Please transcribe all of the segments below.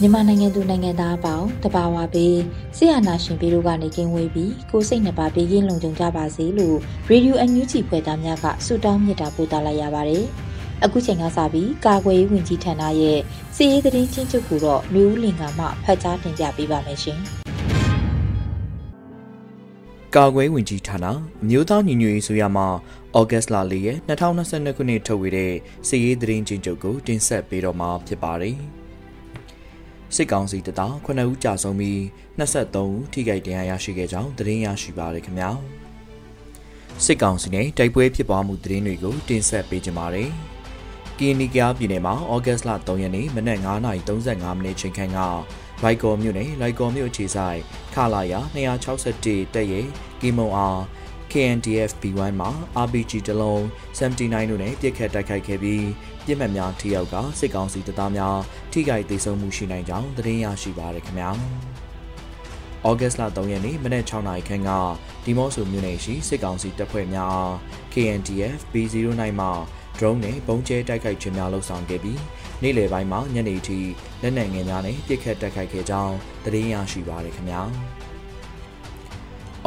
မြန်မာနိုင်ငံသူနိုင်ငံသားအပေါင်းတဘာဝပေးဆရာနာရှင်ပြည်တို့ကနေကင်းဝေးပြီးကိုစိတ်နှပါပေးကင်းလုံခြုံကြပါစေလို့ရေဒီယိုအန်ယူဂျီဖွယ်သားများကဆုတောင်းမြတ်တာပို့သလိုက်ရပါတယ်။အခုချိန်ကစပြီးကာကွယ်ရေးဝန်ကြီးဌာနရဲ့စီရေးသတင်းချင်းချုပ်ကိုတော့မျိုးဦးလင်ကမှဖတ်ကြားတင်ပြပေးပါမယ်ရှင်။ ကာကွယ်ဝင်ကြီးဌာနအမျိုးသားညီညွတ်ရေးဆိုရမှာဩဂတ်စ်လ၄ရက်2022ခုနှစ်ထုတ်ဝေတဲ့စီရေးသတင်းချင်းချုပ်ကိုတင်ဆက်ပေးတော့မှာဖြစ်ပါတယ်။စစ်ကောင်စီတပ်သား9ဦးကြာဆုံးပြီး23ဦးထိခိုက်ဒဏ်ရာရရှိခဲ့ကြောင်းသတင်းရရှိပါရခင်ဗျာ။စစ်ကောင်စီနဲ့တိုက်ပွဲဖြစ်ပွားမှုသတင်းတွေကိုတင်ဆက်ပေးကြပါမယ်။ကီနီကယာပြည်နယ်မှာဩဂတ်စ်လ3ရက်နေ့မနက်9:35မိနစ်ချိန်ခန့်က လိုက်ကော်မြို့နယ်လိုက်ကော်မြို့ခြေဆိုင်ခလာယာ261တက်ရဲ့ကီမုံအား KNDF B1 မှာ RPG တလုံး79တို့နဲ့ပြစ်ခတ်တိုက်ခိုက်ခဲ့ပြီးပြစ်မှတ်များထိရောက်ကစစ်ကောင်စီတပ်သားများထိခိုက်ဒေဆုံးမှုရှိနိုင်ကြောင်းသတင်းရရှိပါရခင်ဗျာ။ဩဂတ်စ်လ3ရက်နေ့မနက်6နာရီခန့်ကဒီမော့ဆိုမြို့နယ်ရှိစစ်ကောင်စီတပ်ဖွဲ့များအား KNDF B09 မှ drone နဲ့ပုံကျဲတိုက်ခိုက်ခြင်းများလှုပ်ဆောင်ခဲ့ပြီး နေ့လယ်ပိုင်းမှာညနေထိလက်နက်ငယ်များနဲ့ပစ်ခတ်တိုက်ခိုက်ခဲ့ကြောင်းသတင်းရရှိပါရခင်ဗျာ။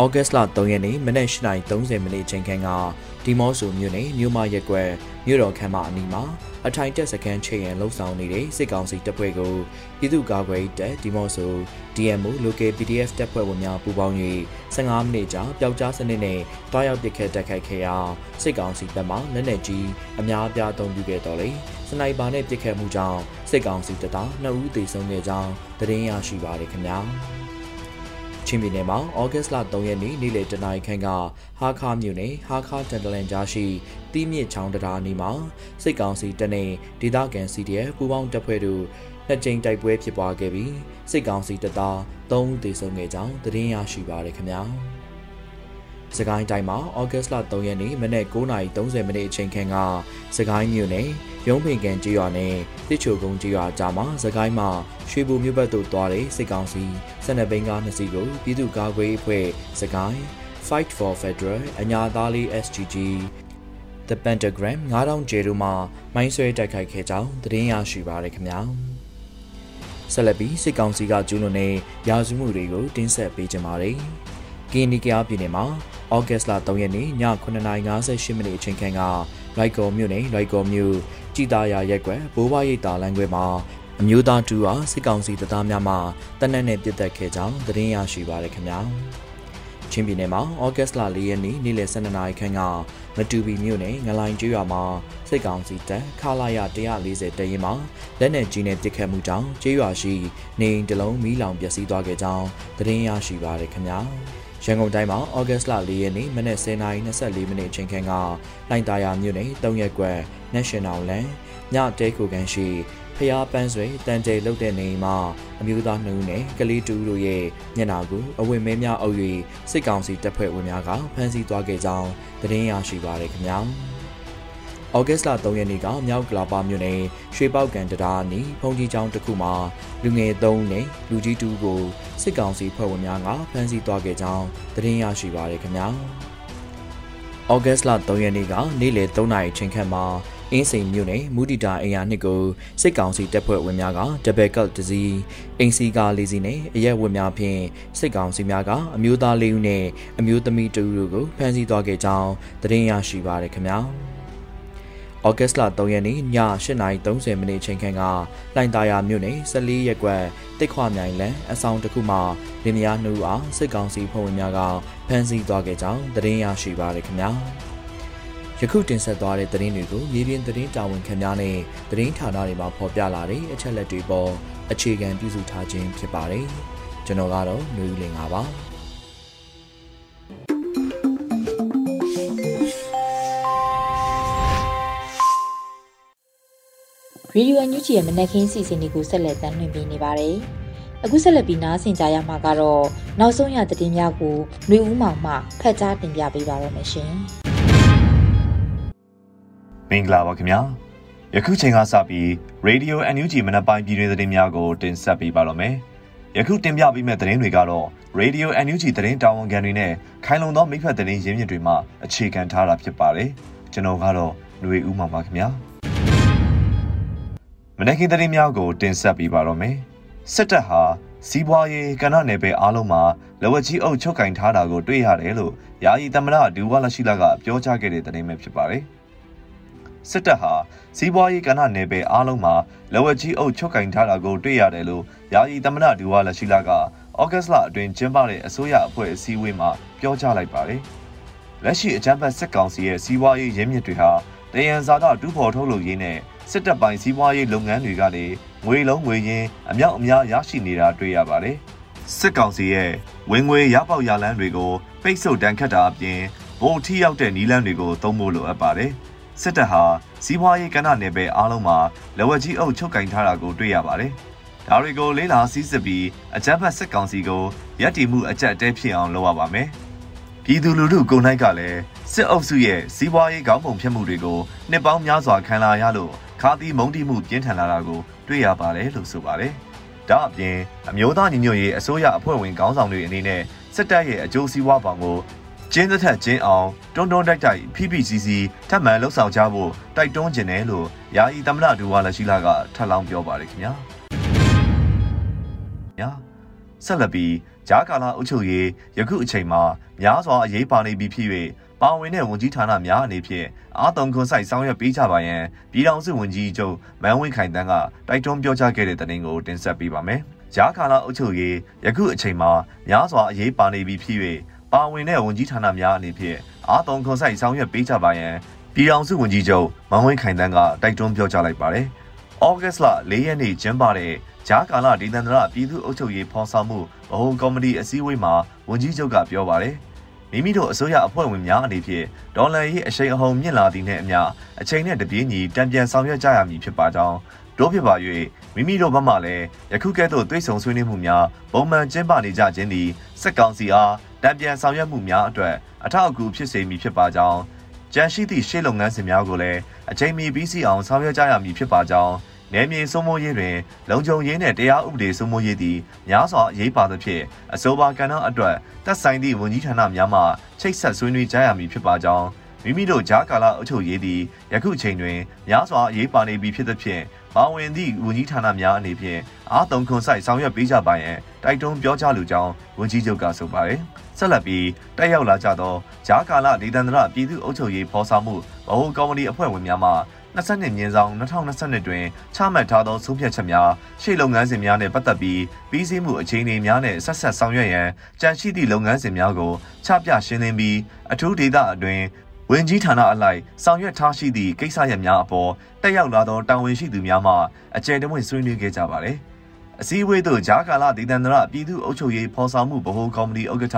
ဩဂတ်စ်လ3ရက်နေ့မနက်8:30မိနစ်ချိန်ခန့်ကဒီမော့ဆိုမြို့နယ်မြို့မရက်ကွက် မြို့တော်ခမ်းမအနီးမှာအထိုင်တက်စခန်းချိန်ရန်လှုပ်ဆောင်နေတဲ့စစ်ကောင်စီတပ်ဖွဲ့ကိုပြည်သူ့ကာကွယ်တပ်ဒီမော့ဆို DMO Local PDF တပ်ဖွဲ့ဝင်များပူးပေါင်း၍15မိနစ်ကြာပျောက်ကြားစနစ်နဲ့တွားရောက်ပစ်ခတ်တိုက်ခိုက်ခဲ့ရာစစ်ကောင်စီတပ်မှလက်နက်ကြီးအများအပြားအသုံးပြုခဲ့တော်လေစနိုက်ပါနဲ့ပစ်ခတ်မှုကြောင့်စစ်ကောင်စီတပ်သား2ဦးသေဆုံးခဲ့ကြောင်းသတင်းရရှိပါရခင်ဗျာ။ ချင်းပြည်နယ်မှာဩဂတ်စ်လ3ရက်နေ့နေ့လယ်တနာရီခန့်ကဟာခါမြို့နယ်ဟာခါတန်တလန်ကြားရှိတီးမြစ်ချောင်းတရားနီမှာစစ်ကောင်စီတပ်နဲ့ဒေသခံ CDF ပူးပေါင်းတပ်ဖွဲ့တို့နှစ်ကြိမ်တိုက်ပွဲဖြစ်ပွားခဲ့ပြီးစစ်ကောင်စီတပ်သား3ဦးသေဆုံးခဲ့ကြောင်းသတင်းရရှိပါရခင်ဗျာ။ စကိုင်းတိုင်းမှာဩဂတ်စ်လ3ရက်နေ့မနက်9:30မိနစ်အချိန်ခန့်ကစကိုင်းမြို့နယ်ရုံးပင်ကန်ကျေးရွာနဲ့တစ်ချိုကုန်းကျေးရွာကြားမှာစကိုင်းမှာရွှေဘူမြို့ဘက်သို့သွားတဲ့စစ်ကောင်စီစစ်နယ်ဘင်းကားနှစ်စီးကိုပြည်သူ့ကာကွယ်ရေးအဖွဲ့စကိုင်း Fight for Federal အညာသားလေး SGG The Pentagram 9000ကျဲတို့မှမိုင်းဆွဲတိုက်ခိုက်ခဲ့ကြောင်းသတင်းရရှိပါရခင်ဗျာဆက်လက်ပြီးစစ်ကောင်စီကကျူးလွန်တဲ့ရာဇဝမှုတွေကိုတင်းဆက်ပေးကြပါမယ်ကင်းနီကယာပြည်နယ်မှာ ဩဂတ်စ်လ3ရက်နေ့ည9:58မိနစ်အချိန်ခန့်ကလိုက်ကော်မြို့နယ်လိုက်ကော်မြို့ကြည်တာယာရက်ကွယ်ဘိုးဘွားရိပ်တာလမ်းခွဲမှာအမျိုးသားတူဟာစစ်ကောင်စီတပ်သားများမှတနက်နဲ့ပြစ်တက်ခဲ့ကြောင်းသတင်းရရှိပါရခင်ဗျာချင်းပြည်နယ်မှာဩဂတ်စ်လ4ရက်နေ့နေ့လယ်12နာရီခန့်ကမတူပီမြို့နယ်ငလိုင်ကျွော်မှာစစ်ကောင်စီတပ်ခလာရ140တရင်မှာလက်နက်ကြီးနဲ့ပစ်ခတ်မှုကြောင့်ကျွော်ရှိနေအိမ်တလုံးမီးလောင်ပျက်စီးသွားခဲ့ကြောင်းသတင်းရရှိပါရခင်ဗျာ ရန်ကုန်တိုင်းမှာဩဂတ်လ၄ရက်နေ့မနက်10:24မိနစ်အချိန်ခန့်ကလိုင်တာယာမြို့နယ်၃ရက်ကွက် National Land ညတဲခုကန်ရှိဖျားပန်းဆွေတန်ကြိလုတ်တဲ့နေမှာအမျိုးသားနှုံနဲ့ကလေးတူတို့ရဲ့မျက်နှာကိုအဝတ်မဲများအုပ်၍စစ်ကောင်စီတပ်ဖွဲ့ဝင်များကဖမ်းဆီးသွားခဲ့ကြောင်းသတင်းရရှိပါရခင်ဗျာ။။ ဩဂတ်စ်လ3ရက်နေ့ကမြောက်ကလာပါမြို့နယ်ရွှေပေါက်ကန်တရားနီဖုန်ကြီးကျောင်းတစ်ခုမှာလူငယ်3နဲ့လူကြီး2ကိုစစ်ကောင်စီဖွဲ့ဝင်များကဖမ်းဆီးသွားခဲ့ကြောင်းသတင်းရရှိပါရခင်ဗျာ။ဩဂတ်စ်လ3ရက်နေ့ကနေ့လယ်3နာရီချိန်ခန့်မှာအင်းစိန်မြို့နယ်မူတီတာအင်ယာနှစ်ကိုစစ်ကောင်စီတပ်ဖွဲ့ဝင်များကဒဘယ်ကတ်တစီအင်းစီကားလေးစီနဲ့အရက်ဝတ်များဖြင့်စစ်ကောင်စီများကအမျိုးသားလေးဦးနဲ့အမျိုးသမီးတူတို့ကိုဖမ်းဆီးသွားခဲ့ကြောင်းသတင်းရရှိပါရခင်ဗျာ။ ဩဩဂတ်လ3ရက်နေ့ည8:30မိနစ်ချိန်ခန့်ကလိုင်တာယာမြို့နယ်14ရက်ကွက်တစ်ခွမြိုင်လန်အဆောင်တစ်ခုမှာလင်းမယားနှူအားစစ်ကောင်စီဖွဲ့ဝင်များကဖမ်းဆီးသွားခဲ့ကြောင်းသတင်းရရှိပါရခင်ဗျာယခုတင်ဆက်သွားတဲ့သတင်းတွေကိုမြေပြင်သတင်းတာဝန်ခံများနဲ့သတင်းဌာနတွေမှာဖော်ပြလာတဲ့အချက်လက်တွေပေါ်အခြေခံပြုစုထားခြင်းဖြစ်ပါတယ်ကျွန်တော်ကတော့ຫນွေဦးလင်ပါ ရေဒီယိုအန်ယူဂျီရဲ့မနက်ခင်းစီစဉ်တွေကိုဆက်လက်တင်ပြနေပါတယ်။အခုဆက်လက်ပြီးနားဆင်ကြရမှာကတော့နောက်ဆုံးရသတင်းများကိုလူဦးမောင်မှဖတ်ကြားတင်ပြပေးပါရမရှင်။မင်္ဂလာပါခင်ဗျာ။ယခုချိန်ကစပြီး Radio NUG မနက်ပိုင်းပြည်တွင်သတင်းများကိုတင်ဆက်ပေးပါတော့မယ်။ယခုတင်ပြပေးမယ့်သတင်းတွေကတော့ Radio NUG သတင်းတာဝန်ခံတွေနဲ့ခိုင်လုံသောမိဖက်သတင်းရင်းမြစ်တွေမှအခြေခံထားတာဖြစ်ပါတယ်။ကျွန်တော်ကတော့ຫນွေဦးမောင်ပါခင်ဗျာ။ မနက်ခင်းသတင်းများကိုတင်ဆက်ပေးပါတော့မယ်။စစ်တပ်ဟာစီးပွားရေးကဏ္ဍနယ်ပယ်အားလုံးမှာလဝကြီးအုပ်ချုပ်ကင်ထားတာကိုတွေ့ရတယ်လို့ယာယီသမ္မတဒူဝါလရှိလာကပြောကြားခဲ့တဲ့သတင်းပဲဖြစ်ပါတယ်။စစ်တပ်ဟာစီးပွားရေးကဏ္ဍနယ်ပယ်အားလုံးမှာလဝကြီးအုပ်ချုပ်ကင်ထားတာကိုတွေ့ရတယ်လို့ယာယီသမ္မတဒူဝါလရှိလာကဩဂတ်စ်လအတွင်းကျင်းပတဲ့အစိုးရအဖွဲ့အစည်းအဝေးမှာပြောကြားလိုက်ပါတယ်။လက်ရှိအကြမ်းဖက်စစ်ကောင်စီရဲ့စီးပွားရေးရင်းမြစ်တွေဟာတယံဇာတတူဖော်ထုတ်လုပ်ရေးနဲ့ စစ်တပ်ပိုင်းစီးပွားရေးလုပ်ငန်းတွေကနေငွေလုံးငွေရင်းအမြောက်အများရရှိနေတာတွေ့ရပါတယ်။စစ်ကောင်စီရဲ့ဝင်ငွေရပေါက်ရလန်းတွေကိုပိတ်ဆို့တန်ခတ်တာအပြင်ဗိုလ်ထိရောက်တဲ့နီလန်းတွေကိုသုံးဖို့လိုအပ်ပါတယ်။စစ်တပ်ဟာစီးပွားရေးကဏ္ဍနယ်ပယ်အားလုံးမှာလက်ဝက်ကြီးအုပ်ချုပ်ကင်ထားတာကိုတွေ့ရပါတယ်။ဒါတွေကိုလေးလာစီးစစ်ပြီးအကြမ်းဖက်စစ်ကောင်စီကိုရပ်တည်မှုအကြက်အတဲဖြစ်အောင်လုပ်ရပါမယ်။ပြည်သူလူထုကိုယ်၌ကလည်းစစ်အုပ်စုရဲ့စီးပွားရေးခေါင်းပုံဖြတ်မှုတွေကိုနှစ်ပေါင်းများစွာခံလာရလို့ ခါသီးမုံတိမှုပြင်းထန်လာတာကိုတွေ့ရပါတယ်လို့ဆိုပါတယ်။ဒါအပြင်အမျိုးသားညီညွတ်ရေးအစိုးရအဖွဲ့ဝင်ခေါင်းဆောင်တွေအနေနဲ့စစ်တပ်ရဲ့အကျိုးစီးပွားပေါင်ကိုကျင်းသက်ကျင်းအောင်တွန်းတွန်းတိုက်တိုက် PPCC ထပ်မံလှုပ်ဆောင်ကြဖို့တိုက်တွန်းခြင်းတယ်လို့ယာယီသမ္မတဒူဝါလက်ရှိလာကထပ်လောင်းပြောပါတယ်ခင်ဗျာ။ညာဆက်လက်ပြီးဂျာကာလာအုပ်ချုပ်ရေးယခုအချိန်မှာများစွာအရေးပါနေပြီဖြစ်၍ ပါဝင်တဲ့ဝန်ကြီးဌာနများအနေဖြင့်အာတုံခွန်ဆိုင်ဆောင်ရွက်ပေးကြပါရန်ပြည်ထောင်စုဝန်ကြီးချုပ်မန်ဝင်းခိုင်တန်းကတိုက်တွန်းပြောကြားခဲ့တဲ့သတင်းကိုတင်ဆက်ပေးပါမယ်။ဂျာကာလာအုပ်ချုပ်ရေးယခုအချိန်မှာများစွာအရေးပါနေပြီဖြစ်၍ပါဝင်တဲ့ဝန်ကြီးဌာနများအနေဖြင့်အာတုံခွန်ဆိုင်ဆောင်ရွက်ပေးကြပါရန်ပြည်ထောင်စုဝန်ကြီးချုပ်မန်ဝင်းခိုင်တန်းကတိုက်တွန်းပြောကြားလိုက်ပါတယ်။ဩဂတ်စ်လ၄ရက်နေ့ကျင်းပတဲ့ဂျာကာလာဒေသန္တရပြည်သူ့အုပ်ချုပ်ရေးဖော်ဆောင်မှုဗဟိုကော်မတီအစည်းအဝေးမှာဝန်ကြီးချုပ်ကပြောပါတယ်။ မိမိတို့အစိုးရအဖွဲ့ဝင်များအနေဖြင့်ဒေါ်လာရေးအရှိန်အဟုန်မြင့်လာသည့်နှင့်အမျှအချိန်နဲ့တပြေးညီတံပြန်ဆောင်ရွက်ကြရမည်ဖြစ်ပါကြောင်းတို့ဖြစ်ပါ၍မိမိတို့ဘက်မှလည်းယခုကဲ့သို့တွေးဆုံဆွေးနွေးမှုများပုံမှန်ကျင်းပနေကြခြင်းသည်စက်ကောင်စီအားတံပြန်ဆောင်ရွက်မှုများအတွက်အထောက်အကူဖြစ်စေမည်ဖြစ်ပါကြောင်းကြန့်ရှိသည့်ရှေ့လုပ်ငန်းစဉ်များကိုလည်းအချိန်မီပြီးစီအောင်ဆောင်ရွက်ကြရမည်ဖြစ်ပါကြောင်း နယ်မြေစိုးမိုးရေးတွင်လုံခြုံရေးနှင့်တရားဥပဒေစိုးမိုးရေးသည်များစွာအရေးပါသဖြင့်အဆိုပါကဏ္ဍအတွက်သက်ဆိုင်သည့်ဝန်ကြီးဌာနများမှချိတ်ဆက်ဆွေးနွေးကြရမည်ဖြစ်ပါကြောင်းမိမိတို့ဂျာကာလာအုပ်ချုပ်ရေးသည်ယခုချိန်တွင်များစွာအရေးပါနေပြီဖြစ်သဖြင့်ပါဝင်သည့်ဝန်ကြီးဌာနများအနေဖြင့်အားသုံးခွန်ဆိုင်ဆောင်ရွက်ပေးကြပါရန်တိုက်တွန်းပြောကြားလိုကြောင်းဝန်ကြီးချုပ်ကဆိုပါတယ်ဆက်လက်ပြီးတက်ရောက်လာကြသောဂျာကာလာဒေသန္တရပြည်သူ့အုပ်ချုပ်ရေးဖော်ဆောင်မှုဗဟိုကော်မတီအဖွဲ့ဝင်များမှ 22မြင်းဆောင်2022တွင်ချမှတ်ထားသောဆုံးဖြတ်ချက်များရှေ့လုပ်ငန်းစဉ်များနှင့်ပတ်သက်ပြီးပြီးစီးမှုအခြေအနေများနှင့်ဆက်ဆက်ဆောင်ရွက်ရန်ကြံရှိသည့်လုပ်ငန်းစဉ်များကိုချပြရှင်းလင်းပြီးအထူးဒေသအတွင်းဝင်ကြီးဌာနအလိုက်ဆောင်ရွက်ထားရှိသည့်ကိစ္စရပ်များအပေါ်တက်ရောက်လာသောတာဝန်ရှိသူများမှအကြံတဝင့်ဆွေးနွေးခဲ့ကြပါသည်အစည်းအဝေးသို့ဂျာကာလာဒေသန္တရပြည်သူ့အုပ်ချုပ်ရေးဖော်ဆောင်မှုဗဟိုကော်မတီဥက္ကဋ္ဌ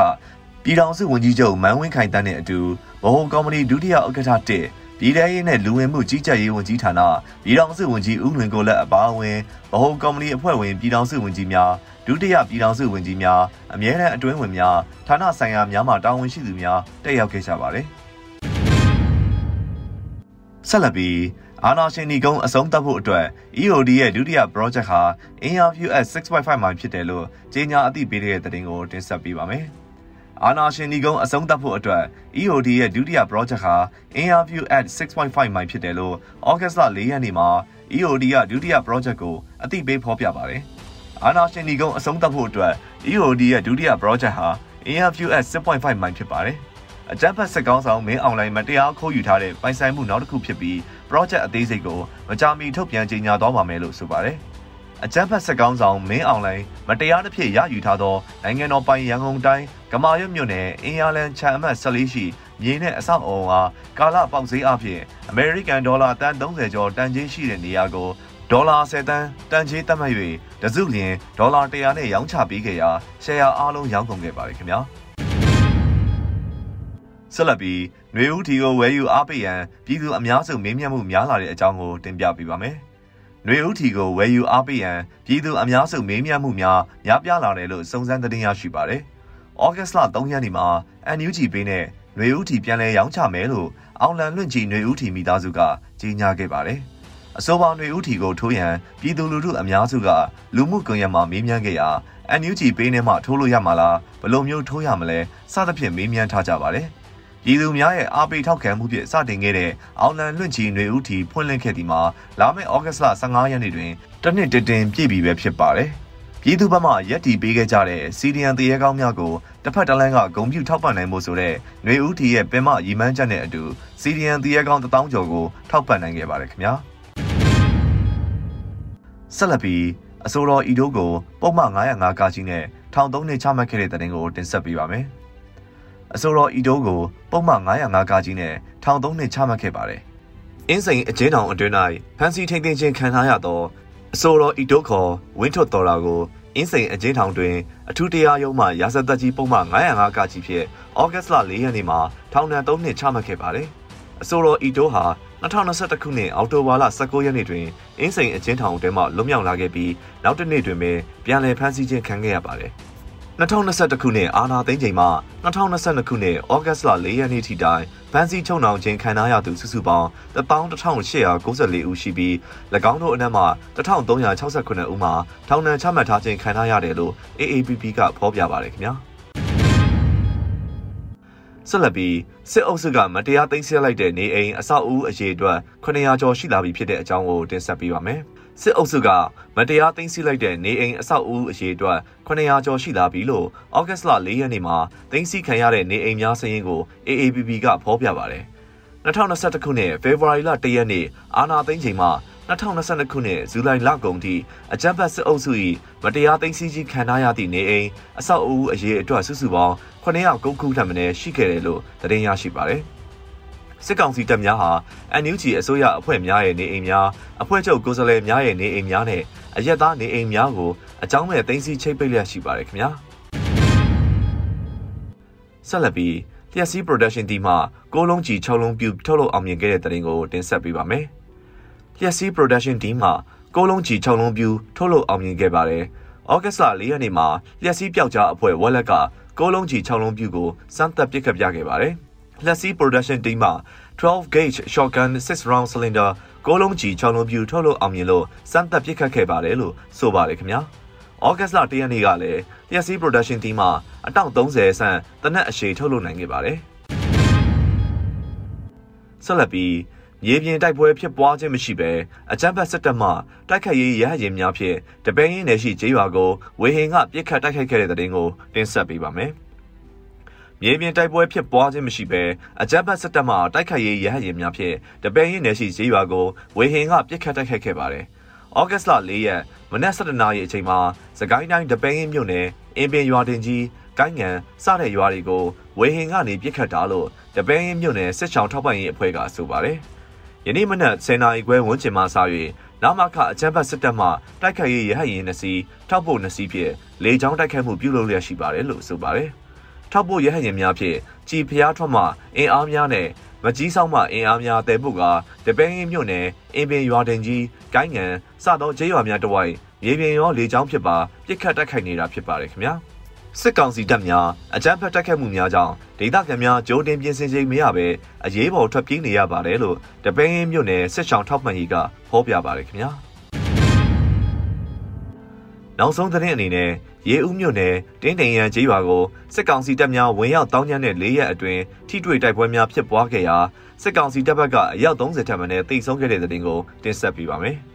ပြည်ထောင်စုဝန်ကြီးချုပ်မန်းဝင်းခိုင်တန်းနဲ့အတူဗဟိုကော်မတီဒုတိယဥက္ကဋ္ဌတစ် ပြည်ထောင်ရေးနဲ့လူဝင်မှုကြီးကြပ်ရေးဝန်ကြီးဌာနပြည်ထောင်စုဝန်ကြီးဦးလွင်ကိုလက်အပါအဝင်ဗဟိုကော်မတီအဖွဲ့ဝင်ပြည်ထောင်စုဝန်ကြီးများဒုတိယပြည်ထောင်စုဝန်ကြီးများအမြဲတမ်းအတွင်းဝင်များဌာနဆိုင်ရာများမှတာဝန်ရှိသူများတက်ရောက်ခဲ့ကြပါတယ်ဆက်လက်ပြီးအာနာရှင်ဒီကုန်းအဆုံးသတ်ဖို့အတွက် EOD ရဲ့ဒုတိယ project ဟာ Interview at 6.5မှာဖြစ်တယ်လို့ကြေညာအသိပေးတဲ့တဲ့တင်ကိုတင်ဆက်ပေးပါမယ်။ အာနာရှင်ဒီကုန်းအဆုံးသတ်ဖို့အတွက် EOD ရဲ့ဒုတိယ project ဟာ Interview at 6.5မိုင်ဖြစ်တယ်လို့ August လ4ရက်နေ့မှာ EOD ကဒုတိယ project ကိုအသိပေးဖော်ပြပါတယ်။အာနာရှင်ဒီကုန်းအဆုံးသတ်ဖို့အတွက် EOD ရဲ့ဒုတိယ project ဟာ Interview at 6.5မိုင်ဖြစ်ပါတယ်။အကြမ်းဖက်စစ်ကောင်းဆောင်မင်းအွန်လိုင်းမတရားခိုးယူထားတဲ့ပိုင်ဆိုင်မှုနောက်တစ်ခုဖြစ်ပြီး project အသေးစိတ်ကိုမကြာမီထုတ်ပြန်ကြေညာသွားပါမယ်လို့ဆိုပါတယ်။ အကြမ်းဖက်စစ်ကောင်းဆောင်မင်းအွန်လိုင်းမတရားတစ်ဖြစ်ရယူထားသောနိုင်ငံတော်ပိုင်ရန်ကုန်တိုင်းကမာရွတ်မြို့နယ်အင်ယာလန်ချန်အမတ်14ရှိမြေနဲ့အဆောက်အုံဟာကာလပေါက်ဈေးအဖြစ်အမေရိကန်ဒေါ်လာတန်30ကျော်တန်ကြေးရှိတဲ့နေရာကိုဒေါ်လာ10တန်းတန်ကြေးသတ်မှတ်၍တစုလျင်ဒေါ်လာ100နဲ့ရောင်းချပေးခဲ့ရာရှယ်ယာအားလုံးရောင်းကုန်ခဲ့ပါတယ်ခင်ဗျာဆက်လက်ပြီးຫນွေဦးတီကိုဝယ်ယူအားပေးရန်ပြည်သူအများစုမေးမြန်းမှုများလာတဲ့အကြောင်းကိုတင်ပြပေးပါမယ်။ ຫນွေဦးတီကိုဝယ်ယူအားပေးရန်ပြည်သူအများစုမေးမြန်းမှုများများပြားလာတယ်လို့စုံစမ်းသတင်းရရှိပါတယ်။ဩဂတ်စ်လ3ရက်နေ့မှာ NUG ပေးနဲ့ຫນွေဦးတီပြန်လည်ရောင်းချမယ်လို့အောင်လန်လွင့်ကြီးຫນွေဦးတီမိသားစုကကြေညာခဲ့ပါတယ်။အဆိုပါຫນွေဦးတီကိုထိုးရန်ပြည်သူလူထုအများစုကလူမှုကွန်ရက်မှာမေးမြန်းခဲ့ရာ NUG ပေးနဲ့မှထိုးလို့ရမှာလားဘယ်လိုမျိုးထိုးရမလဲစသဖြင့်မေးမြန်းထားကြပါတယ်။ ပြည်သူများရဲ့အားပေးထောက်ခံမှုဖြင့်စတင်ခဲ့တဲ့အောင်လန်လွင့်ချီຫນွေဦးထီဖွင့်လှစ်ခဲ့ဒီမှာလာမယ့်ဩဂတ်စ်လ15ရက်နေ့တွင်တနစ်တတင်ပြည့်ပြီပဲဖြစ်ပါတယ်။ပြည်သူဘက်မှရက်တီပေးခဲ့ကြတဲ့စီဒီအန်တရေကောင်းများကိုတစ်ဖက်တစ်လမ်းကဂုံပြူထောက်ပံ့နိုင်မှုဆိုတဲ့ຫນွေဦးထီရဲ့ပင်မရီမန်းချက်နဲ့အတူစီဒီအန်တရေကောင်း1000ကျော်ကိုထောက်ပံ့နိုင်ခဲ့ပါတယ်ခင်ဗျာ။ဆက်လက်ပြီးအစိုးရဤတို့ကိုပုံမှန်905ကကြီးနဲ့ထောင်သုံးနှစ်ချမှတ်ခဲ့တဲ့တဲ့တင်ကိုတင်ဆက်ပေးပါမယ်။ အဆိုတော်ဤတို့ကိုပုံမှန်905ကကြီးနဲ့ထောင်သုံးနှစ်ချမှတ်ခဲ့ပါတယ်။အင်းစိန်အကျဉ်းထောင်အတွင်း၌ဖမ်းဆီးထိန်သိမ်းခြင်းခံထားရသောအဆိုတော်ဤတို့ခေါ်ဝင်းထွတ်တော်လာကိုအင်းစိန်အကျဉ်းထောင်တွင်အထူးတရားရုံးမှရာဇသက်ကြီးပုံမှန်905ကကြီးဖြင့်ဩဂတ်လ4ရက်နေ့မှာထောင်ဒဏ်3နှစ်ချမှတ်ခဲ့ပါတယ်။အဆိုတော်ဤတို့ဟာ2021ခုနှစ်အောက်တိုဘာလ19ရက်နေ့တွင်အင်းစိန်အကျဉ်းထောင်အတွင်းမှလွတ်မြောက်လာခဲ့ပြီးနောက်တစ်နေ့တွင်ပင်ပြန်လည်ဖမ်းဆီးခြင်းခံခဲ့ရပါတယ်။ 2021ခုနှစ်အာနာသိန်းချိန်မှ2022ခုနှစ်ဩဂတ်လ4ရက်နေ့ထိတိုင်ဗန်စီချုံနှောင်ခြင်းခံထားရသူစုစုပေါင်း11894ဦးရှိပြီး၎င်းတို့အနက်မှ1369ဦးမှာထောင်ဒဏ်ချမှတ်ထားခြင်းခံထားရတယ်လို့ AAPP ကဖော်ပြပါတယ်ခင်ဗျာ ဆက်လက်ပြီးစစ်အုပ်စုကမတရားသိမ်းဆည်းလိုက်တဲ့နေအိမ်အဆောက်အဦအရေးအတွက်900ကျော်ရှိလာပြီဖြစ်တဲ့အကြောင်းကိုတင်ဆက်ပေးပါမယ်။စစ်အုပ်စုကမတရားသိမ်းဆည်းလိုက်တဲ့နေအိမ်အဆောက်အဦအရေးအတွက်900ကျော်ရှိလာပြီလို့ဩဂတ်စ်လ4ရက်နေ့မှာသိမ်းဆည်းခံရတဲ့နေအိမ်များစည်းကို AAPP ကဖော်ပြပါတယ်။2021ခုနှစ်ဖေဖော်ဝါရီလ1ရက်နေ့အာဏာသိမ်းချိန်မှာ 2022ခုနှစ်ဇူလိုင်လကုန်ထိအကြမ်းဖက်စစ်အုပ်စု၏မတရားသိမ်းဆည်းခြင်းခံထားရသည့်နေအိမ်အဆောက်အဦအရေးအတွက်စုစုပေါင်း900ခုထပ်မံရှိခဲ့တယ်လို့သတင်းရရှိပါတယ်။စစ်ကောင်စီတပ်များဟာ NUG အစိုးရအဖွဲ့များရဲ့နေအိမ်များအဖွဲ့ချုပ်ကိုယ်စားလှယ်များရဲ့နေအိမ်များနဲ့အရက်သားနေအိမ်များကိုအကြောင်းမဲ့သိမ်းဆည်းချိတ်ပိတ်လျက်ရှိပါတယ်ခင်ဗျာဆက်လက်ပြီးလျှက်စီး production team မှကိုလုံးကြီး6လုံးပြုထုတ်လုပ်အောင်မြင်ခဲ့တဲ့တရင်ကိုတင်ဆက်ပေးပါမယ် လျှက်စီး production team မှကိုလုံးကြီး6လုံးပြုထုတ်လုပ်အောင်မြင်ခဲ့ပါတယ်ဩဂတ်လ4ရက်နေ့မှာလျှက်စီးပျောက်ကြားအဖွဲ့ဝက်လက်ကကိုလုံးကြီး6လုံးပြုကိုစမ်းသပ်ပစ်ခတ်ပြခဲ့ပါတယ်။လက်စီ production team မှ12 gauge shotgun 6 round cylinder ကိုလုံးကြီး6လုံးပြူထုတ်လို့အောင်မြင်လို့စမ်းသပ်ပစ်ခတ်ခဲ့ပါတယ်လို့ဆိုပါတယ်ခင်ဗျာ။ဩဂတ်လ၁ရက်နေ့ကလည်းလျက်စီ production team မှအတောင့်30ဆန်းတနက်အရှိထုတ်လုပ်နိုင်ခဲ့ပါတယ်။ဆက်လက်ပြီး မြေပြင်တိုက်ပွဲဖြစ်ပွားခြင်းမရှိဘဲအကြမ်းဖက်စစ်တပ်မှတိုက်ခတ်ရေးရဟရင်များဖြင့်တပင်းရင်းနယ်ရှိကျေးရွာကိုဝေဟင်ကပြစ်ခတ်တိုက်ခိုက်ခဲ့တဲ့တဲ့တင်ကိုတင်ဆက်ပေးပါမယ်။မြေပြင်တိုက်ပွဲဖြစ်ပွားခြင်းမရှိဘဲအကြမ်းဖက်စစ်တပ်မှတိုက်ခိုက်ရေးရဟတ်ရင်များဖြင့်တပင်းရင်နယ်ရှိဈေးရွာကိုဝေဟင်ကပြစ်ခတ်တိုက်ခိုက်ခဲ့ပါတယ်။ဩဂတ်လ၄ရက်မနက်7:00နာရီအချိန်မှာစကိုင်းတိုင်းတပင်းရင်မြို့နယ်အင်းပင်ရွာတင်ကြီးကိုင်းငံစတဲ့ရွာတွေကိုဝေဟင်ကနေပြစ်ခတ်တာလို့တပင်းရင်မြို့နယ်စစ်ချောင်းထောက်ပံ့ရေးအဖွဲ့ကဆိုပါတယ်။ ယနေ့မနက်10:00နာရီခွဲဝန်းကျင်မှစ၍နာမခအကြမ်းဖက်စစ်တပ်မှတိုက်ခိုက်ရေးရဟတ်ရင်နှစီထောက်ဖို့နှစီဖြင့်လေကြောင်းတိုက်ခိုက်မှုပြုလုပ်လျက်ရှိပါတယ်လို့ဆိုပါတယ်။ထောက်ပို့ရဟရင်များဖြင့်ကြည်ဖျားထွက်မှအင်အားများနဲ့မကြီးဆောင်မှအင်အားများတဲဖို့ကတပင်းမြို့နယ်အင်ပင်ရွာတင်ကြီးကိုင်းငံစသောကျေးရွာများတဝိုက်မြေပြင်ရောလေကြောင်းဖြစ်ပါပြစ်ခတ်တိုက်ခိုက်နေတာဖြစ်ပါတယ်ခင်ဗျာ စစ်ကောင်စီတပ်များအကြမ်းဖက်တိုက်ခတ်မှုများကြောင့်ဒေသခံများကြိုးတင်ပြင်ဆင်ချိန်မရဘဲအရေးပေါ်ထွက်ပြေးနေရပါတယ်လို့တပင်းမြို့နယ်စစ်ဆောင်ထောက်မှန်ကြီးကဖော်ပြပါတယ်ခင်ဗျာနောက်ဆုံးသတင်းအနေနဲ့ရေဦးမြို့နယ်တင်းတိန်ရန်ကျေးရွာကိုစစ်ကောင်စီတပ်များဝင်ရောက်တောင်းကျမ်းတဲ့၄ရက်အတွင်းထိတွေ့တိုက်ပွဲများဖြစ်ပွားခဲ့ရာစစ်ကောင်စီတပ်ဘက်ကအယောက်30ထက်မနည်းတိတ်ဆုံးခဲ့တဲ့တဲ့တင်ကိုတင်ဆက်ပေးပါမယ်။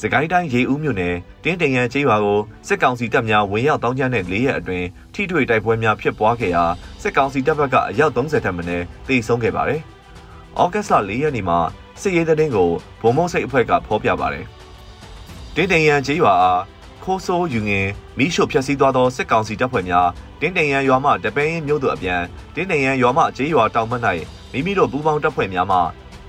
စကိုင်းတိုင်းရေဦးမြို့နယ်တင်းတင်ရန်ကျေးရွာကိုစစ်ကောင်စီတပ်များဝင်ရောက်တောင်းကျမ်းတဲ့၄ရက်အတွင်းထိတွေ့တိုက်ပွဲများဖြစ်ပွားခဲ့ရာစစ်ကောင်စီတပ်ဘက်ကအယောက်30ထက်မနည်းတေဆုံးခဲ့ပါတယ်။ဩဂတ်စ်လ၄ရက်နေ့မှာစစ်ရေးသတင်းကိုဗုံမုံစိတ်အဖွဲ့ကဖော်ပြပါတယ်။တင်းတင်ရန်ကျေးရွာအားခိုးဆိုးယူငင်မိရှုဖျက်ဆီးသွားသောစစ်ကောင်စီတပ်ဖွဲ့များတင်းတင်ရန်ရွာမှတပင်းမြို့သို့အပြန်တင်းတင်ရန်ရွာမှကျေးရွာတောင်ဘက်၌မိမိတို့ပူးပေါင်းတပ်ဖွဲ့များမှ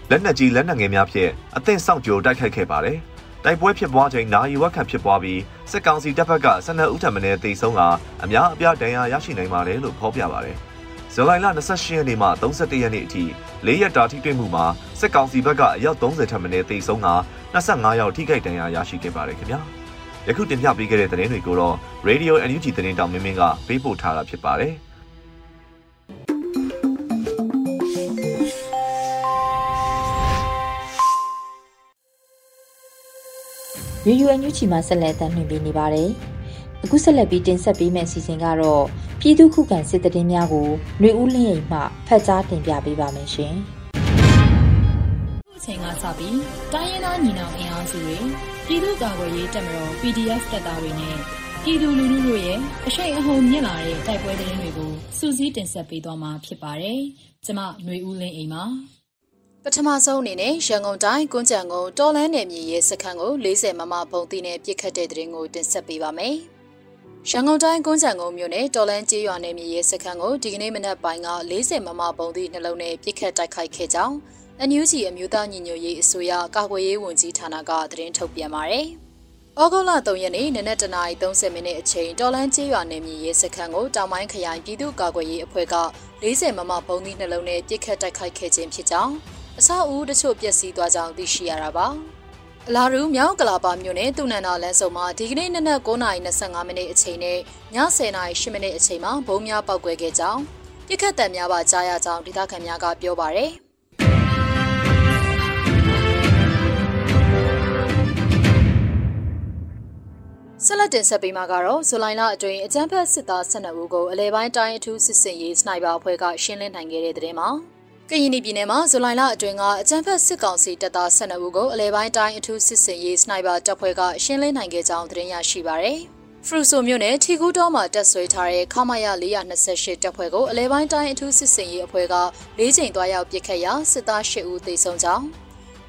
လက်နက်ကြီးလက်နက်ငယ်များဖြင့်အသင့်စောင့်ကြိုတိုက်ခိုက်ခဲ့ပါတယ်။ တိုက်ပွဲဖြစ်ပွားချိန်နာရီဝက်ခန့်ဖြစ်ပွားပြီးစစ်ကောင်စီတပ်ဖက်က12ဦးထပ်မံတေဆုံးကအများအပြားဒဏ်ရာရရှိနိုင်ပါတယ်လို့ဖော်ပြပါတယ်။ဇူလိုင်လ28ရက်နေ့မှ31ရက်နေ့အထိ၄ရက်တာထိတွေ့မှုမှာစစ်ကောင်စီဘက်ကအယောက်30ထပ်မံတေဆုံးက25ယောက်ထိခိုက်ဒဏ်ရာရရှိခဲ့ပါတယ်ခင်ဗျာ။ယခုတင်ပြပေးခဲ့တဲ့သတင်းတွေကိုတော့ Radio NUG သတင်းတောင်မင်းမင်းကပေးပို့ထားတာဖြစ်ပါတယ်။ Radio NUG မှာဆက်လက်တင်ပြနေပါတယ်။အခုဆက်လက်ပြီးတင်ဆက်ပေးမယ့်အစီအစဉ်ကတော့ပြည်သူခုခံစစ်တရင်များကိုຫນွေဦးလင်းအိမ်မှဖတ်ကြားတင်ပြပေးပါမယ်ရှင်။အချိန်ကစပြီးတိုင်းရင်းသားညီနောင်အင်အားစုတွေပြည်သူ့ကာကွယ်ရေးတပ်မတော် PDF တပ်သားတွေနဲ့ပြည်သူလူထုတို့ရဲ့အရှိန်အဟုန်မြင့်လာတဲ့တိုက်ပွဲသတင်းတွေကိုစူးစီးတင်ဆက်ပေးသွားမှာဖြစ်ပါတယ်။ကျွန်မຫນွေဦးလင်းအိမ်ပါ။ ပထမဆုံးအနေနဲ့ရန်ကုန်တိုင်းကွန်းကြံကုန်းတော်လန်းနယ်မြေရဲ့စခန်းကို40မမပုံတီနဲ့ပြစ်ခတ်တဲ့တဲ့ရင်ကိုတင်ဆက်ပေးပါမယ်။ရန်ကုန်တိုင်းကွန်းကြံကုန်းမြို့နယ်တော်လန်းကျေးရွာနယ်မြေရဲ့စခန်းကိုဒီကနေ့မနက်ပိုင်းက40မမပုံတီနှလုံးနဲ့ပြစ်ခတ်တိုက်ခိုက်ခဲ့ကြောင်းအန်ယူဂျီအမျိုးသားညီညွတ်ရေးအစိုးရကာကွယ်ရေးဝန်ကြီးဌာနကသတင်းထုတ်ပြန်ပါတယ်။ဩဂုတ်လ3ရက်နေ့နနက်တနာရီ30မိနစ်အချိန်တော်လန်းကျေးရွာနယ်မြေရဲစခန်းကိုတောင်ပိုင်းခရိုင်ပြည်သူ့ကာကွယ်ရေးအဖွဲ့က40မမပုံသီးနှလုံးနဲ့ပြစ်ခတ်တိုက်ခိုက်ခဲ့ခြင်းဖြစ်ကြောင်း အဆောက်အဦတချို့ပျက်စီးသွားကြောင်းသိရှိရတာပါအလာရူမြောက်ကလာပါမြို့နယ်တူနန်နာလမ်းစုံမှာဒီကနေ့နနက်9:25မိနစ်အချိန်နဲ့ည10:08မိနစ်အချိန်မှာဘုံများပောက်ကွဲခဲ့ကြောင်းပြစ်ခတ်တံများပါကြားရကြောင်းဒေသခံများကပြောပါရယ်ဆက်လက်တင်ဆက်ပေးမှာကတော့ဇူလိုင်လအတွင်းအကြမ်းဖက်စစ်သား12ဦးကိုအလဲပိုင်းတိုင်းအထူးစစ်စင်ရေးစနိုက်ပါအဖွဲ့ကရှင်းလင်းနိုင်ခဲ့တဲ့တဲ့တင်မှာ ကရင်ပြည်နယ်မှာဇူလိုင်လအတွင်းကအကြမ်းဖက်စစ်ကောင်စီတပ်သား12ဦးကိုအလဲပိုင်းတိုင်းအထူးစစ်စင်ရေးစနိုက်ပါတပ်ဖွဲ့ကရှင်းလင်းနိုင်ခဲ့ကြောင်းသတင်းရရှိပါရယ်။ဖရူဆိုမြို့နယ်ထီကူတော်မှာတက်ဆွဲထားတဲ့ခမရ428တပ်ဖွဲ့ကိုအလဲပိုင်းတိုင်းအထူးစစ်စင်ရေးအဖွဲ့က၄ချိန်သွားရောက်ပစ်ခတ်ရာစစ်သား၈ဦးသေဆုံးကြောင်း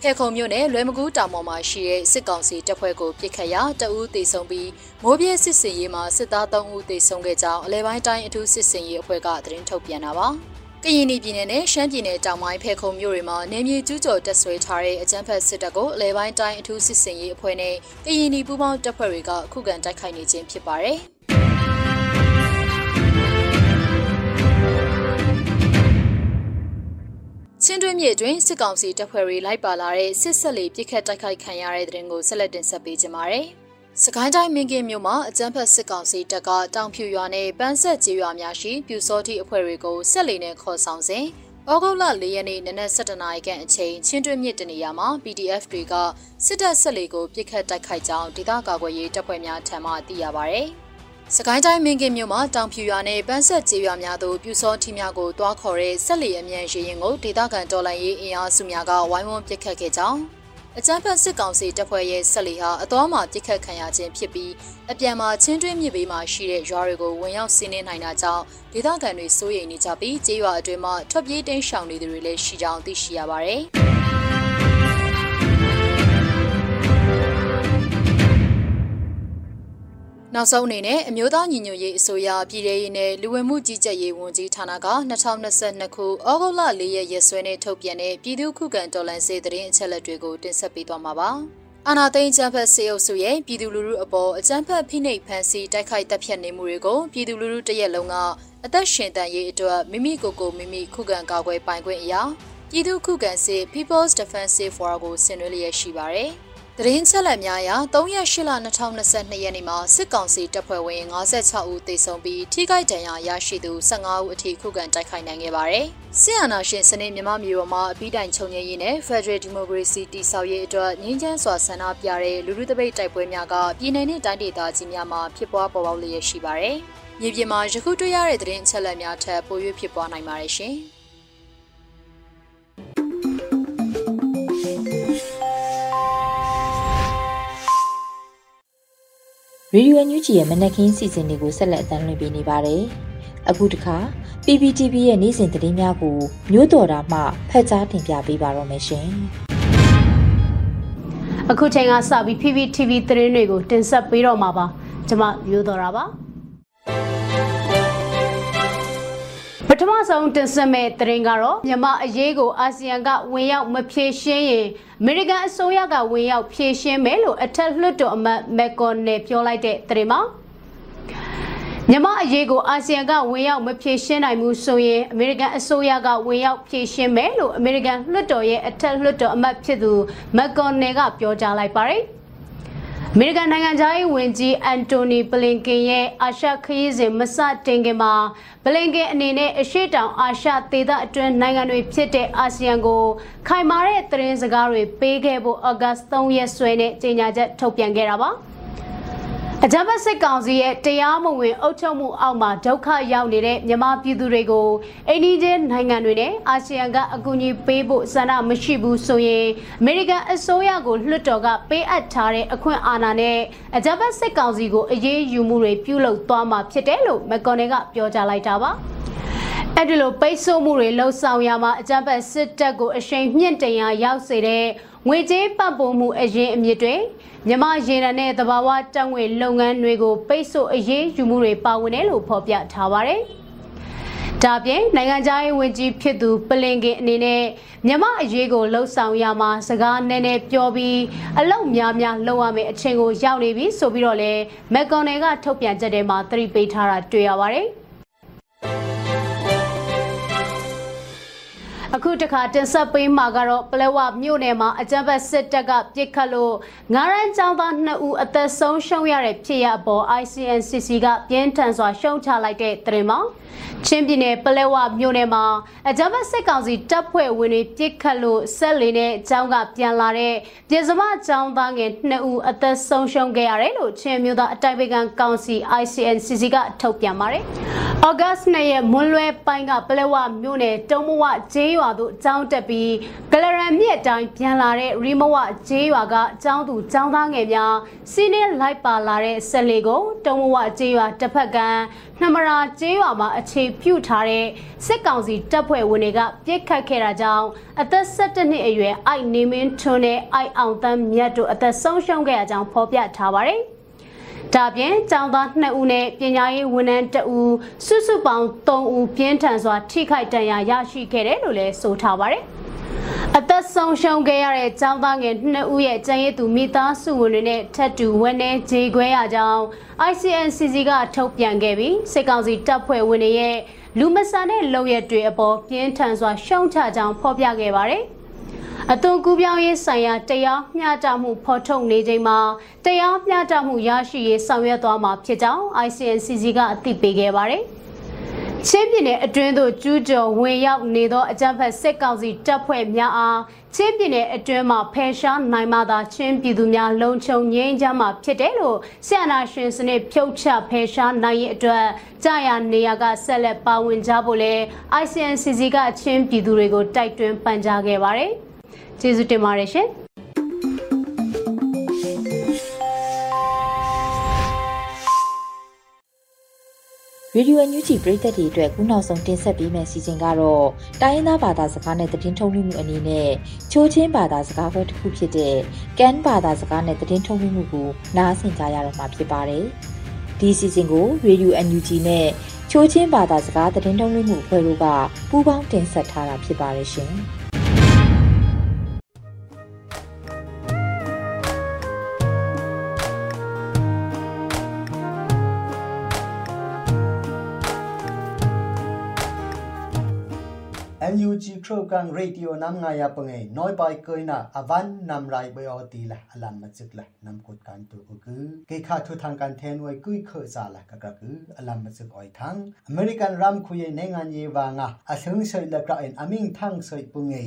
ဖဲခုံမြို့နယ်လွယ်မကူးတောင်ပေါ်မှာရှိတဲ့စစ်ကောင်စီတပ်ဖွဲ့ကိုပစ်ခတ်ရာတအူးသေဆုံးပြီးမိုးပြဲစစ်စင်ရေးမှာစစ်သား3ဦးသေဆုံးခဲ့ကြောင်းအလဲပိုင်းတိုင်းအထူးစစ်စင်ရေးအဖွဲ့ကသတင်းထုတ်ပြန်တာပါ။ ကရင်ပြည်နယ်နဲ့ရှမ်းပြည်နယ်တောင်ပိုင်းဖဲခုံမြို့တွေမှာနေမြေကျူးကျော်တက်ဆွဲထားတဲ့အကြမ်းဖက်စစ်တပ်ကိုအလဲပိုင်းတိုင်းအထူးစစ်စင်ရေးအဖွဲ့နဲ့ကရင်ပြည်ပူးပေါင်းတပ်ဖွဲ့တွေကခုခံတိုက်ခိုက်နေခြင်းဖြစ်ပါတယ်။ချင်းတွင်းမြေတွင်စစ်ကောင်စီတပ်ဖွဲ့တွေလိုက်ပါလာတဲ့စစ်ဆက်လေးပြစ်ခတ်တိုက်ခိုက်ခံရတဲ့တဲ့ရင်ကိုဆက်လက်တင်ဆက်ပေးကြပါမယ်။ စကိုင်းတိုင်းမင်းကင်းမြို့မှာအကြမ်းဖက်စစ်ကောင်စီတပ်ကတောင်ဖြူရွာနဲ့ပန်းဆက်ကျေးရွာများရှိပြူစောတိအဖွဲ့တွေကိုဆက်လီနဲ့ခေါ်ဆောင်စဉ်ဩဂုတ်လ၄ရက်နေ့နနက်7:00နာရီခန့်အချိန်ချင်းတွင်းမြစ်တနေရာမှာ PDF တွေကစစ်တပ်ဆက်လီကိုပြစ်ခတ်တိုက်ခိုက်ကြောင်းဒေသကာကွယ်ရေးတပ်ဖွဲ့များထံမှသိရပါဗျ။စကိုင်းတိုင်းမင်းကင်းမြို့မှာတောင်ဖြူရွာနဲ့ပန်းဆက်ကျေးရွာများသို့ပြူစောတိများကိုတွားခေါ်တဲ့ဆက်လီအမြန်ရေရင်ကိုဒေသခံတော်လှန်ရေးအင်အားစုများကဝိုင်းဝန်းပစ်ခတ်ခဲ့ကြောင်း အကြမ်းဖက်စစ်ကောင်စီတပ်ဖွဲ့ရဲ့ဆက်လီဟာအတော်မှပြစ်ခတ်ခံရခြင်းဖြစ်ပြီးအပြန်မှာချင်းတွင်းမြစ်ဘေးမှာရှိတဲ့ရွာတွေကိုဝင်ရောက်စီးနင်းနိုင်တာကြောင့်ဒေသခံတွေစိုးရိမ်နေကြပြီးကျေးရွာအတွင်းမှာထွက်ပြေးတိမ်းရှောင်နေသူတွေလည်းရှိကြောင်းသိရှိရပါတယ်။ နောက်ဆုံးအနေနဲ့အမျိုးသားညီညွတ်ရေးအစိုးရပြည်ထရေးနဲ့လူဝင်မှုကြီးကြပ်ရေးဝန်ကြီးဌာနက2022ခုဩဂုတ်လ4ရက်ရက်စွဲနဲ့ထုတ်ပြန်တဲ့ပြည်သူ့ခုခံတော်လှန်ရေးသတင်းအချက်အလက်တွေကိုတင်ဆက်ပေးသွားမှာပါ။အာနာသိန်းကျန်းဖက်စေအုပ်စုရဲ့ပြည်သူလူထုအပေါ်အကြမ်းဖက်ဖိနှိပ်ဖန်ဆီးတိုက်ခိုက်တပ်ဖြတ်နေမှုတွေကိုပြည်သူလူထုတရက်လုံးကအသက်ရှင်တန်ရေးအတွက်မိမိကိုယ်ကိုမိမိခုခံကာကွယ်ပိုင်ခွင့်အရာပြည်သူခုခံစစ် People's Defensive War ကိုဆင်နွှဲလျက်ရှိပါတယ်။ သတင်းချက်လက်များအရ3ရက်8လ2022ရက်နေ့မှာစစ်ကောင်စီတပ်ဖွဲ့ဝင်56ဦးသေဆုံးပြီးထိခိုက်ဒဏ်ရာရရှိသူ15ဦးအထိခုခံတိုက်ခိုက်နိုင်ခဲ့ပါတယ်။စစ်အာဏာရှင်စနစ်မြန်မာမျိုးပေါ်မှာအပြီးတိုင်ချုပ်ငြိမ်းရေးနဲ့ Federal Democracy တည်ဆောက်ရေးအတွက်ငြင်းချမ်းစွာဆန္ဒပြတဲ့လူလူတပိတ်တိုက်ပွဲများကပြည်내နဲ့တိုင်းဒေသကြီးများမှာဖြစ်ပွားပေါ်ပေါက်လျက်ရှိပါတယ်။မြေပြင်မှာယခုတွေ့ရတဲ့သတင်းချက်လက်များထက်ပို၍ဖြစ်ပွားနိုင်ပါတယ်ရှင်။ ရေဒီယိုညူဂျီရဲ့မနက်ခင်းစီစဉ်တွေကိုဆက်လက်အသံလွှင့်ပေးနေပါတယ်။အခုတခါ PPTV ရဲ့နေ့စဉ်သတင်းများကိုမျိုးတော်တာမှဖတ်ကြားတင်ပြပေးပါတော့မယ်ရှင်။အခုချိန်ကစပြီး PPTV သတင်းတွေကိုတင်ဆက်ပေးတော့မှာပါ။ကျွန်မမျိုးတော်တာပါ။ ထမဆုံးတင်ဆက်မဲ့သတင်းကတော့မြန်မာအရေးကိုအာဆီယံကဝင်ရောက်မဖြေရှင်းရင်အမေရိကန်အစိုးရကဝင်ရောက်ဖြေရှင်းမယ်လို့အထက်လွှတ်တော်အမတ်မက်ကွန်နယ်ပြောလိုက်တဲ့သတင်းမှာမြန်မာအရေးကိုအာဆီယံကဝင်ရောက်မဖြေရှင်းနိုင်ဘူးဆိုရင်အမေရိကန်အစိုးရကဝင်ရောက်ဖြေရှင်းမယ်လို့အမေရိကန်လွှတ်တော်ရဲ့အထက်လွှတ်တော်အမတ်ဖြစ်သူမက်ကွန်နယ်ကပြောကြားလိုက်ပါတယ်။အ မေရိကန်နိုင်ငံသားရေးဝန်ကြီးအန်တိုနီဘလင်ကင်ရဲ့အာရှခရီးစဉ်မစတင်ခင်မှာဘလင်ကင်အနေနဲ့အရှိတောင်အာရှဒေသအတွင်းနိုင်ငံတွေဖြစ်တဲ့အာဆီယံကိုခိုင်မာတဲ့သတင်းစကားတွေပေးခဲ့ဖို့ဩဂတ်3ရက်စွဲနဲ့ကြေညာချက်ထုတ်ပြန်ခဲ့တာပါ။ အကြမ်းဖက်စစ်ကောင်စီရဲ့တရားမဝင်အုပ်ချုပ်မှုအောက်မှာဒုက္ခရောက်နေတဲ့မြန်မာပြည်သူတွေကိုအိန္ဒိယနိုင်ငံတွေနဲ့အာဆီယံကအကူအညီပေးဖို့ဆန္ဒမရှိဘူးဆိုရင်အမေရိကန်အစိုးရကိုလွှတ်တော်ကပေးအပ်ထားတဲ့အခွင့်အာဏာနဲ့အကြမ်းဖက်စစ်ကောင်စီကိုအရေးယူမှုတွေပြုလုပ်သွားမှာဖြစ်တယ်လို့မက်ကော်နယ်ကပြောကြားလိုက်တာပါ အဲ့ဒီလိုပိတ်ဆို့မှုတွေလှုံ့ဆော်ရမှာအကြမ်းဖက်စစ်တပ်ကိုအရှိန်မြင့်တင်ရာရောက်စေတဲ့ငွေကြေးပတ်ပုံမှုအရင်အမြစ်တွေမြမရေနံနဲ့သဘာဝတက်ငွေလုပ်ငန်းတွေကိုပိတ်ဆို့အရေးယူမှုတွေပါဝင်တယ်လို့ဖော်ပြထားပါတယ်။ဒါပြင်နိုင်ငံခြားရေးဝန်ကြီးဖြစ်သူပလင်ကင်အနေနဲ့မြမအရေးကိုလှုပ်ဆောင်ရမှာစကားနည်းနည်းပြောပြီးအလောက်များများလုပ်ရမယ့်အချိန်ကိုရောက်နေပြီဆိုပြီးတော့လဲမက်ကွန်နယ်ကထုတ်ပြန်ချက်ထဲမှာသတိပေးထားတာတွေ့ရပါတယ်။ အခုတခါတင်ဆက်ပေးမှာကတော့ပလဲဝမြို့နယ်မှာအကြမ်းဖက်စစ်တပ်ကပြစ်ခတ်လို့ငါးရန်ចောင်းသား2ဦးအသက်ဆုံးရှုံးရတဲ့ဖြစ်ရပ်အပေါ် ICNCC ကပြင်းထန်စွာရှုံချလိုက်တဲ့သတင်းမှာချင်းပြည်နယ်ပလဲဝမြို့နယ်မှာအကြမ်းဖက်စစ်ကောင်စီတပ်ဖွဲ့ဝင်တွေပြစ်ခတ်လို့ဆက်လီနဲ့ကျောင်းကပြန်လာတဲ့ပြည်စမကျောင်းသားငယ်2ဦးအသက်ဆုံးရှုံးခဲ့ရတယ်လို့ချင်းမြို့သားအတိုင်ပင်ခံကောင်စီ ICNCC ကထုတ်ပြန်ပါတယ်။ဩဂတ်စ်2ရက်မွန်းလွဲပိုင်းကပလဲဝမြို့နယ်တုံးမဝဂျေးရွာသို့ကျောင်းတက်ပြီးဂလရန်မြစ်တိုင်းပြန်လာတဲ့ရီမဝဂျေးရွာကကျောင်းသူကျောင်းသားငယ်များစီးနေလိုက်ပါလာတဲ့ဆက်လေကိုတုံးမဝဂျေးရွာတစ်ဖက်ကနှမရာကျေးရွာမှာအခြေပြုထားတဲ့စစ်ကောင်စီတပ်ဖွဲ့ဝင်တွေကပြစ်ခတ်ခဲ့တာကြောင့်အသက်17နှစ်အရွယ်အိုက်နေမင်းထွန်းနဲ့အိုက်အောင်တန်းမြတ်တို့အသက်ဆုံးရှုံးခဲ့ရကြောင်းဖော်ပြထားပါတယ်။ ဒါပြင်ကျောင်းသား2ဦးနဲ့ပညာရေးဝန်ထမ်း2ဦးစုစုပေါင်း3ဦးပြင်းထန်စွာထိခိုက်ဒဏ်ရာရရှိခဲ့တယ်လို့လည်းဆိုထားပါတယ်။အသက်ဆုံးရှုံးခဲ့ရတဲ့ចောင်းသားငယ်နှစ်ဦးရဲ့ကျန်ရည်သူမိသားစုဝင်တွေနဲ့ထပ်တူဝန်းနေခြေခွဲရကြောင်း ICNCC ကထုတ်ပြန်ခဲ့ပြီးစစ်ကောင်စီတပ်ဖွဲ့ဝင်တွေရဲ့လူမဆန်တဲ့လုံရက်တွေအပေါ်ပြင်းထန်စွာရှုံချကြောင်းဖော်ပြခဲ့ပါတယ်။ အသွင်ကူးပြောင်းရေးဆိုင်ရာတရားမျှတမှုဖော်ထုတ်နေချိန်မှာတရားမျှတမှုရရှိရေးဆောင်ရွက်သွားမှာဖြစ်ကြောင်း ICNCC ကအသိပေးခဲ့ပါတယ်။ချင်းပြည်နယ်အတွင်းသို့ကျူးကျော်ဝင်ရောက်နေသောအကြမ်းဖက်စစ်ကောင်စီတပ်ဖွဲ့များအားချင်းပြည်နယ်အတွင်းမှာဖယ်ရှားနိုင်မှသာချင်းပြည်သူများလုံခြုံငြိမ်းချမ်းမှာဖြစ်တယ်လို့ဆီယနာရှင်စနစ်ဖြုတ်ချဖယ်ရှားနိုင်ရဲ့အတွက်ကြာရနေရကဆက်လက်ပါဝင်ကြဖို့လဲ ICNCC ကချင်းပြည်သူတွေကိုတိုက်တွန်းပန်ကြားခဲ့ပါတယ်။ ကျေးဇူးတင်ပါတယ်ရှင်။ရေဒီယိုအန်ယူဂျီပရိသတ်တွေအတွက်ခုနောက်ဆုံးတင်ဆက်ပေးမယ့်စီစဉ်ကတော့တိုင်းရင်းသားဘာသာစကားနဲ့သတင်းထုတ်လွှင့်မှုအနေနဲ့ချိုးချင်းဘာသာစကားခွဲတစ်ခုဖြစ်တဲ့ကန်ဘာသာစကားနဲ့သတင်းထုတ်လွှင့်မှုကိုနားဆင်ကြရတော့မှာဖြစ်ပါတယ်။ဒီစီစဉ်ကိုရေဒီယိုအန်ယူဂျီနဲ့ချိုးချင်းဘာသာစကားသတင်းထုတ်လွှင့်မှုအဖွဲ့တို့ကပူးပေါင်းတင်ဆက်ထားတာဖြစ်ပါတယ်ရှင်။ န်ယူဂျီခရုကန်ရေဒီယိုနမ်ငါယာပငေနိုဘိုင်ကိုနာအဝန်နမ်ရိုင်ဘယောတီလာအလမ်မချစ်လာနမ်ကုတ်ကန်တူကူကေခါထူထန်ကန်သန်ဝဲကွိခေစာလာကကကူအလမ်မချစ်အိုင်သန်းအမေရိကန်ရမ်ခွေနေငန်ယေဝါငါအဆုံဆွေလကအင်အမင်းသန်းဆွေပုငေ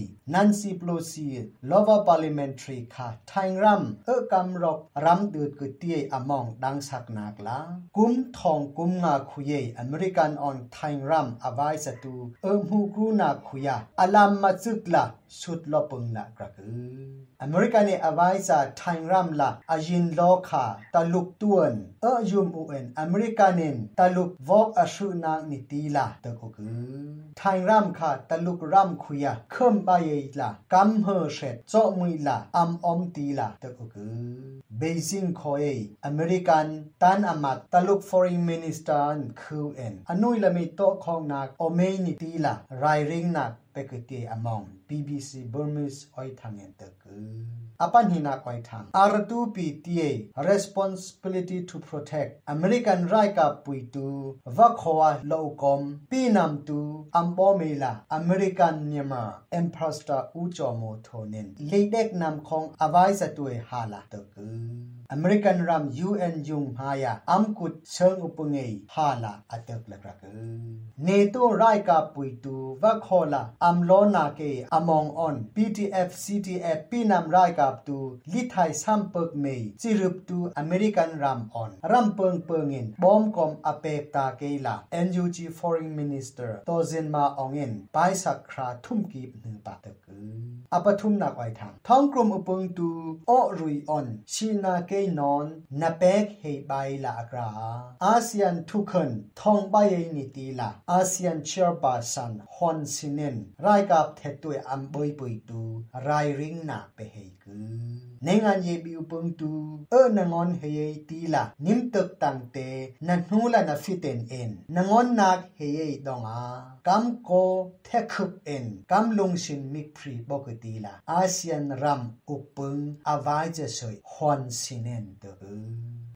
နန်စီပလိုစီလောဗာပါလီမန်ထရီခါထိုင်ရမ်အခမ် อเมริกันเนี่ยอวายซาไทยรัมละอายินลอคาตาลุกตวนเออยุมอุเอ็นอเมริกันเนนตาลุกวอกอชุนานิตีละตะก็คือไทยรัมคาตาลุกรัมคุยะเคมบายละกัมเฮเชตเจาะมุยละอัมอมตีละตะก็คือเบซิงคอยอเมริกันตันอามัดตาลุก foreign minister คือเอ็นอนุยละมีโตของนักโอเมนิตีละไรริงนักไปกตีอมอง BBC Burmese oi thangen te ku apan hina koi thang r2 pta responsibility to protect american right ka pui tu va khowa lo kom pi nam tu ambo mela american myanmar emperor u cho mo thonin leidek nam khong avai sa tu hala te ku American Ram UN Jung Haya Amkut Cheng Upungei Hala Atak Lakrak NATO Rai Ka Puitu Vakhola Amlona Ke Among On PTF CTF Pinam Rai Ka Tu Lithai Sampek Mei Chirup Tu American Ram On Ram Peng Pengin Bom Kom Apek Ta Ke La NUG Foreign Minister Tozen Ma Ongin Pai Sakra Thum Ki Nu Pa Tak Apathum Na Kwai Thang Thong Krum Upung Tu O Rui On Shina Ke นอนนับเบกเฮบายลากราอาเซียนทุกคนทองใบนิตีละอาเซียนเชียร์บาสันฮอนซินเนรายกับเทตัวอัมบอยปุยตูรายริงนักเปเฮกือ နိုင်ငံရေးပြူပုံတူအနငွန်ဟေယတီလာနိမ်တက်တန်တေနနှူလာနဖီတန်အင်နငွန်နာဟေယဒေါငါကမ်ကိုထဲခုပ်အင်ကမ်လုံရှင်မိဖရီဘောကတီလာအာဆီယန်ရမ်ဥပုံအဝိုင်ဂျဆွေဟွန်စင်နန်တေ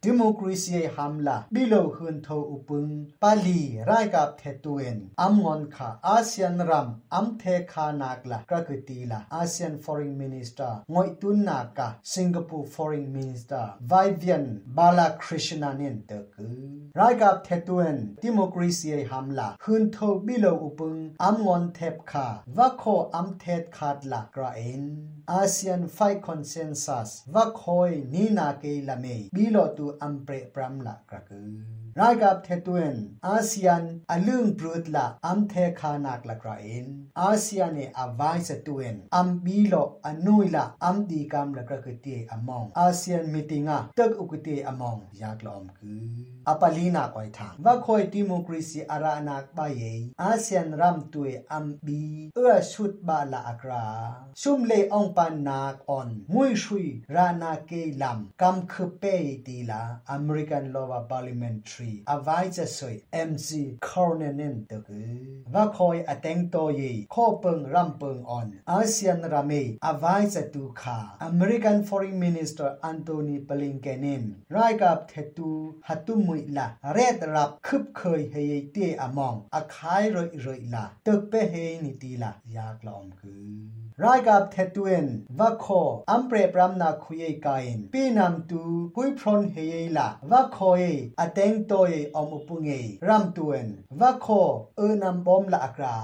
ဒီမိုကရေစီဟမ်လာဘီလိုခွန်ထောဥပုံပါလီရိုက်ကပ်ထေတူအင်အမ်ငွန်ခါအာဆီယန်ရမ်အမ်ထေခါနာကလာကကတီလာအာဆီယန်ဖော်ရင်မင်းစတာငွိတုနာကာ Singapore Foreign Minister Vivian Balakrishnanin tờ cứ. Rai gặp thẻ tuần democracy hamla hơn thâu bi lô upung am ngon thẹp khả và khổ am thẹt khát lạc ra in. ASEAN Five Consensus và khôi nina kê là mê, bi lô tu am pre pram lạc ra cứ. คาวะโคอัมเทดคาดละกระเอ็นอาเซียนไฟคอนเซนซัสวะคอยนีนาเกละเมบิโลตูอัมเปรปรัมละกระกือรายกับเทตุเอ็นอาเซียนอลึงปรุดละอัมเทคานักละกระเอ็นอาเซียนเนอวายสตุเอ็นอัมบิโลอนุยละอัมดีกามละกระกตีอมองอาเซียนมีติงะตึกอุกตีอมองยากลอมคืออปาลีนาคอยทางว่าคอยดิโมครีซีอารานักบายอาเซียนรัมตุเออัมบีเอื้อชุดบาละอักราชุมเลองปันนักออนมุยชุยรานาเกลัมกัมคือเปตีลาอเมริกันลอวาพาร์ลิเมนทรี ีอวายจะสวย MC Cornenen ตะคือว่าคอยอเตงโตเยข้อเปิงรัมเปิงออนอาเซียนราเมอวายจะตูคา American Foreign Minister Anthony Blinken รายกับเทตูฮัตุมุยละเรดรับคึบเคยเฮยเตอมองอคายรอยรอยละตึกเปเฮนิตีละยากลอมคือ รายกับเทตุเอนวัคโคอัมเปรปรามนาคุยกายินปีนำตูกุยพรอนเฮยละวัคโคเออเตงโตเออมุปุงเอรัมตุเอนวัคโคเอนำบอมละอักรา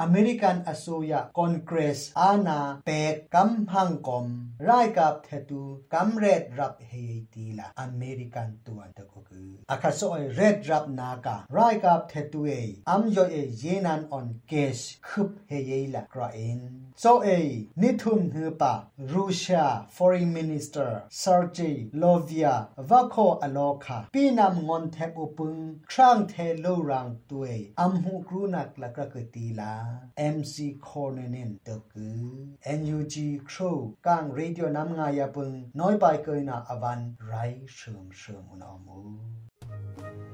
อเมริกันอโซยาคอนเกรสอาณาเปกกัมพังกอมรายกับเทตูกัมเรดรับเฮยตีละอเมริกันตัวตะกุคืออาคาโซเอเรดรับนาการายกับเทตูเออัมโยเอเยนันออนเกชคึบเฮยละกราเอนโซเอ Sergei Nithunhupa, Russia Foreign Minister Sergei Lovia Vako Aloka, Pinam Ngonthep Upung, Trang Te Lorang Tue, Amhu Grunak Lakrakutila, MC Cornenin Doku, NUG Crew, Kang Radio Namngaya Pung, Noi Bai Koina Avan, Rai Shum Shum Unamu.